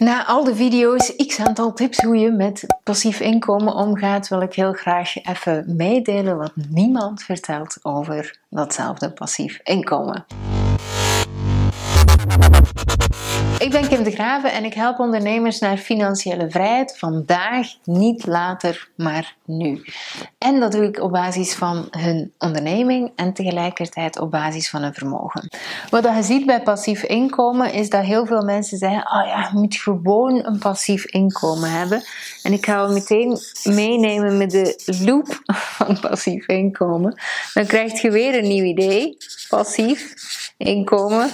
Na al de video's, x aantal tips hoe je met passief inkomen omgaat, wil ik heel graag even meedelen wat niemand vertelt over datzelfde passief inkomen. Ik ben Kim de Graven en ik help ondernemers naar financiële vrijheid vandaag, niet later, maar nu. En dat doe ik op basis van hun onderneming en tegelijkertijd op basis van hun vermogen. Wat je ziet bij passief inkomen is dat heel veel mensen zeggen: Oh ja, je moet gewoon een passief inkomen hebben. En ik ga je meteen meenemen met de loop van passief inkomen. Dan krijg je weer een nieuw idee, passief inkomen.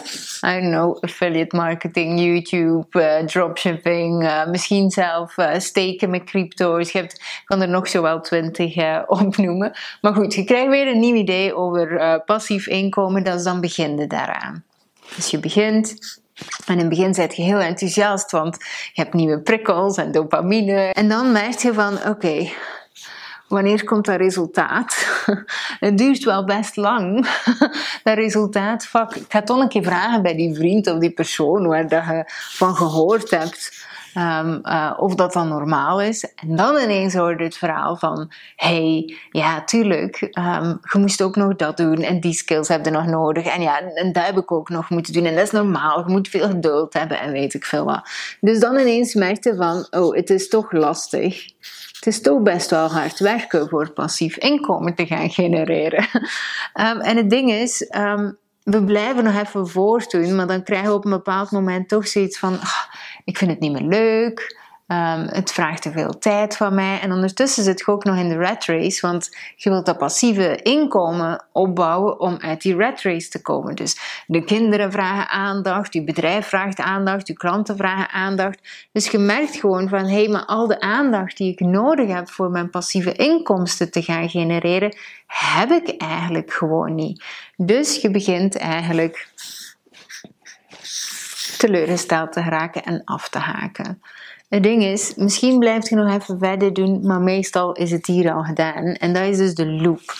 I know, affiliate marketing, YouTube, uh, dropshipping, uh, misschien zelf uh, steken met crypto's. Je hebt, kan er nog zo wel twintig opnoemen. Maar goed, je krijgt weer een nieuw idee over passief inkomen, dat is dan begin daaraan. Dus je begint, en in het begin ben je heel enthousiast, want je hebt nieuwe prikkels en dopamine. En dan merk je van, oké, wanneer komt dat resultaat? Het duurt wel best lang, dat resultaat. ik ga toch een keer vragen bij die vriend of die persoon waar dat je van gehoord hebt. Um, uh, of dat dan normaal is. En dan ineens hoorde het verhaal van: hey, ja, tuurlijk, um, je moest ook nog dat doen en die skills heb je nog nodig. En ja, en dat heb ik ook nog moeten doen. En dat is normaal, je moet veel geduld hebben en weet ik veel wat. Dus dan ineens merkte van: oh, het is toch lastig het is toch best wel hard werken voor passief inkomen te gaan genereren. Um, en het ding is, we blijven nog even voortdoen, maar dan krijgen we op een bepaald moment toch zoiets van: oh, ik vind het niet meer leuk. Um, het vraagt te veel tijd van mij. En ondertussen zit je ook nog in de rat race, want je wilt dat passieve inkomen opbouwen om uit die rat race te komen. Dus de kinderen vragen aandacht, je bedrijf vraagt aandacht, je klanten vragen aandacht. Dus je merkt gewoon van, hé, hey, maar al de aandacht die ik nodig heb voor mijn passieve inkomsten te gaan genereren, heb ik eigenlijk gewoon niet. Dus je begint eigenlijk teleurgesteld te raken en af te haken. Het ding is, misschien blijft je nog even verder doen, maar meestal is het hier al gedaan. En dat is dus de loop.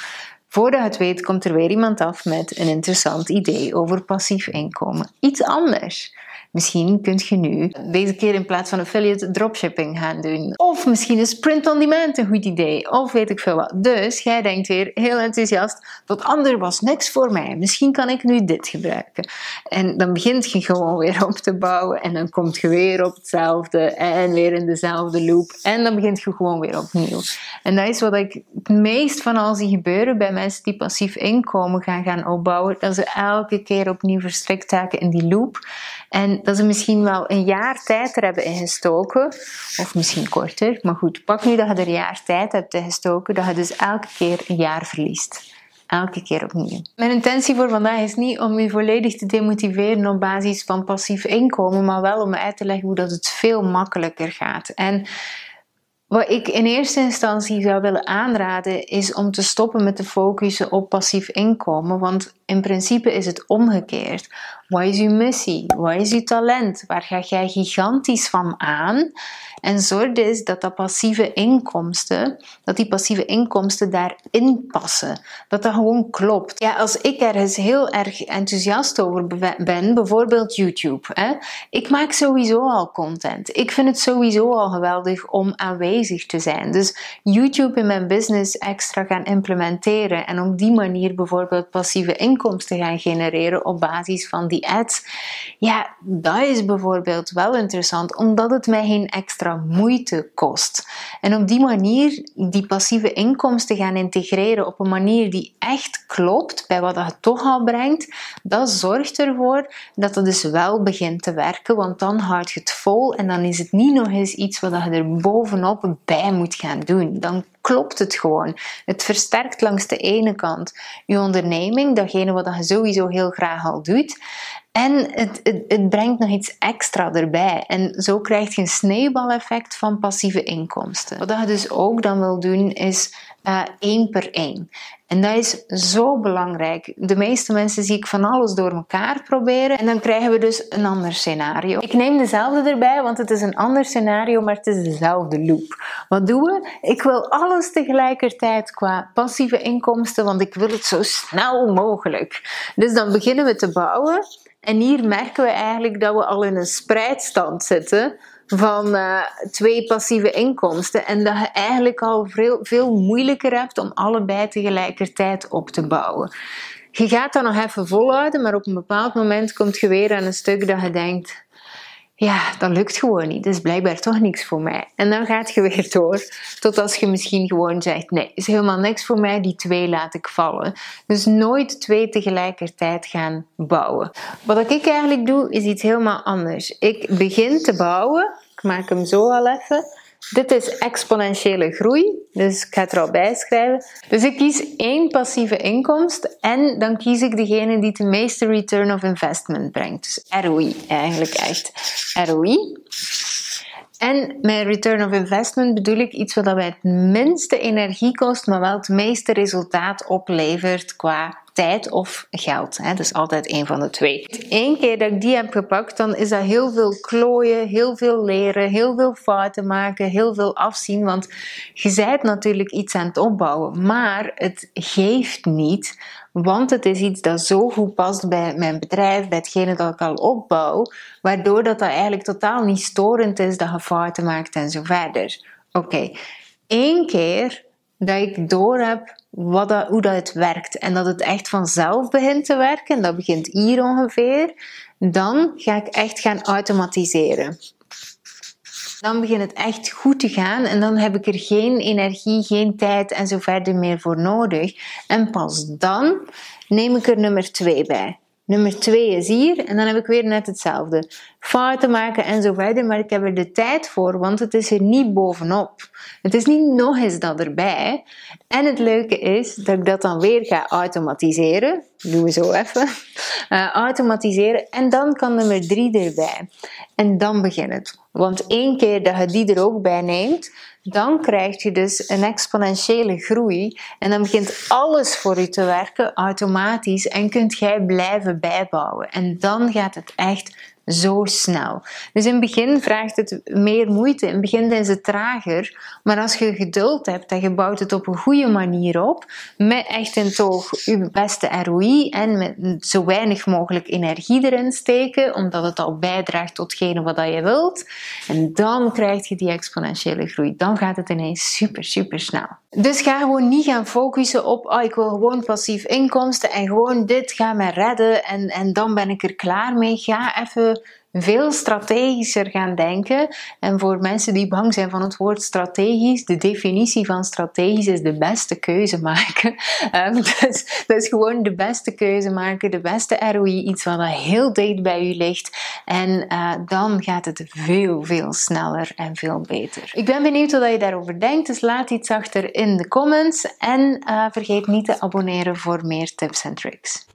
Voordat het weet, komt er weer iemand af met een interessant idee over passief inkomen. Iets anders. Misschien kunt je nu deze keer in plaats van affiliate dropshipping gaan doen. Of misschien is print on demand een goed idee. Of weet ik veel wat. Dus jij denkt weer heel enthousiast: dat ander was niks voor mij. Misschien kan ik nu dit gebruiken. En dan begint je gewoon weer op te bouwen. En dan komt je weer op hetzelfde. En weer in dezelfde loop. En dan begint je gewoon weer opnieuw. En dat is wat ik het meest van al zie gebeuren bij mensen die passief inkomen gaan gaan opbouwen. Dat ze elke keer opnieuw verstrikt raken in die loop. En dat ze misschien wel een jaar tijd er hebben ingestoken, of misschien korter, maar goed, pak nu dat je er een jaar tijd hebt ingestoken, dat je dus elke keer een jaar verliest. Elke keer opnieuw. Mijn intentie voor vandaag is niet om je volledig te demotiveren op basis van passief inkomen, maar wel om uit te leggen hoe dat het veel makkelijker gaat. En wat ik in eerste instantie zou willen aanraden is om te stoppen met te focussen op passief inkomen, want in principe is het omgekeerd. Wat is uw missie? Wat is uw talent? Waar ga jij gigantisch van aan? En zorg dus dat dat passieve inkomsten, dat die passieve inkomsten daarin passen. Dat dat gewoon klopt. Ja, als ik ergens heel erg enthousiast over ben, bijvoorbeeld YouTube. Hè? Ik maak sowieso al content. Ik vind het sowieso al geweldig om aanwezig te zijn. Dus YouTube in mijn business extra gaan implementeren en op die manier bijvoorbeeld passieve inkomsten gaan genereren op basis van die ads. Ja, dat is bijvoorbeeld wel interessant, omdat het mij geen extra moeite kost. En op die manier die passieve inkomsten gaan integreren op een manier die echt klopt bij wat het toch al brengt, dat zorgt ervoor dat het dus wel begint te werken, want dan houd je het vol en dan is het niet nog eens iets wat je er bovenop bij moet gaan doen. Dan klopt het gewoon. Het versterkt langs de ene kant je onderneming, datgene wat je sowieso heel graag al doet. En het, het, het, brengt nog iets extra erbij. En zo krijg je een sneeuwbaleffect van passieve inkomsten. Wat je dus ook dan wil doen, is uh, één per één. En dat is zo belangrijk. De meeste mensen zie ik van alles door elkaar proberen. En dan krijgen we dus een ander scenario. Ik neem dezelfde erbij, want het is een ander scenario, maar het is dezelfde loop. Wat doen we? Ik wil alles tegelijkertijd qua passieve inkomsten, want ik wil het zo snel mogelijk. Dus dan beginnen we te bouwen. En hier merken we eigenlijk dat we al in een spreidstand zitten van uh, twee passieve inkomsten en dat je eigenlijk al veel, veel moeilijker hebt om allebei tegelijkertijd op te bouwen. Je gaat dat nog even volhouden, maar op een bepaald moment komt je weer aan een stuk dat je denkt ja, dat lukt gewoon niet. Dus blijkbaar toch niks voor mij. En dan gaat je weer door. Tot als je misschien gewoon zegt: nee, is helemaal niks voor mij, die twee laat ik vallen. Dus nooit twee tegelijkertijd gaan bouwen. Wat ik eigenlijk doe, is iets helemaal anders. Ik begin te bouwen. Ik maak hem zo al even. Dit is exponentiële groei, dus ik ga het er al bij schrijven. Dus ik kies één passieve inkomst en dan kies ik degene die de meeste return of investment brengt. Dus ROI eigenlijk echt. ROI. En met return of investment bedoel ik iets wat bij het minste energie kost, maar wel het meeste resultaat oplevert qua tijd of geld. Hè? Dus altijd een van de twee. Eén keer dat ik die heb gepakt, dan is dat heel veel klooien, heel veel leren, heel veel fouten maken, heel veel afzien. Want je bent natuurlijk iets aan het opbouwen, maar het geeft niet. Want het is iets dat zo goed past bij mijn bedrijf, bij hetgene dat ik al opbouw, waardoor dat, dat eigenlijk totaal niet storend is dat je fouten maakt en zo verder. Oké, één keer dat ik door heb wat hoe dat het werkt en dat het echt vanzelf begint te werken, dat begint hier ongeveer, dan ga ik echt gaan automatiseren. Dan begint het echt goed te gaan en dan heb ik er geen energie, geen tijd en zo verder meer voor nodig. En pas dan neem ik er nummer 2 bij. Nummer 2 is hier en dan heb ik weer net hetzelfde. Fouten maken en zo verder, maar ik heb er de tijd voor, want het is er niet bovenop. Het is niet nog eens dat erbij. En het leuke is dat ik dat dan weer ga automatiseren. Doen we zo even. Uh, automatiseren en dan kan nummer 3 erbij. En dan begint het. Want één keer dat je die er ook bij neemt, dan krijg je dus een exponentiële groei en dan begint alles voor je te werken automatisch en kunt jij blijven bijbouwen. En dan gaat het echt zo snel. Dus in het begin vraagt het meer moeite, in het begin is het trager, maar als je geduld hebt en je bouwt het op een goede manier op, met echt in toog je beste ROI en met zo weinig mogelijk energie erin steken, omdat het al bijdraagt totgene wat je wilt, en dan krijg je die exponentiële groei. Dan gaat het ineens super, super snel. Dus ga gewoon niet gaan focussen op, oh, ik wil gewoon passief inkomsten en gewoon dit gaat mij redden en, en dan ben ik er klaar mee. Ga even veel strategischer gaan denken. En voor mensen die bang zijn van het woord strategisch, de definitie van strategisch is de beste keuze maken. Um, dus, gewoon de beste keuze maken, de beste ROI, iets wat heel dicht bij u ligt. En uh, dan gaat het veel, veel sneller en veel beter. Ik ben benieuwd wat je daarover denkt, dus laat iets achter in de comments. En uh, vergeet niet te abonneren voor meer tips en tricks.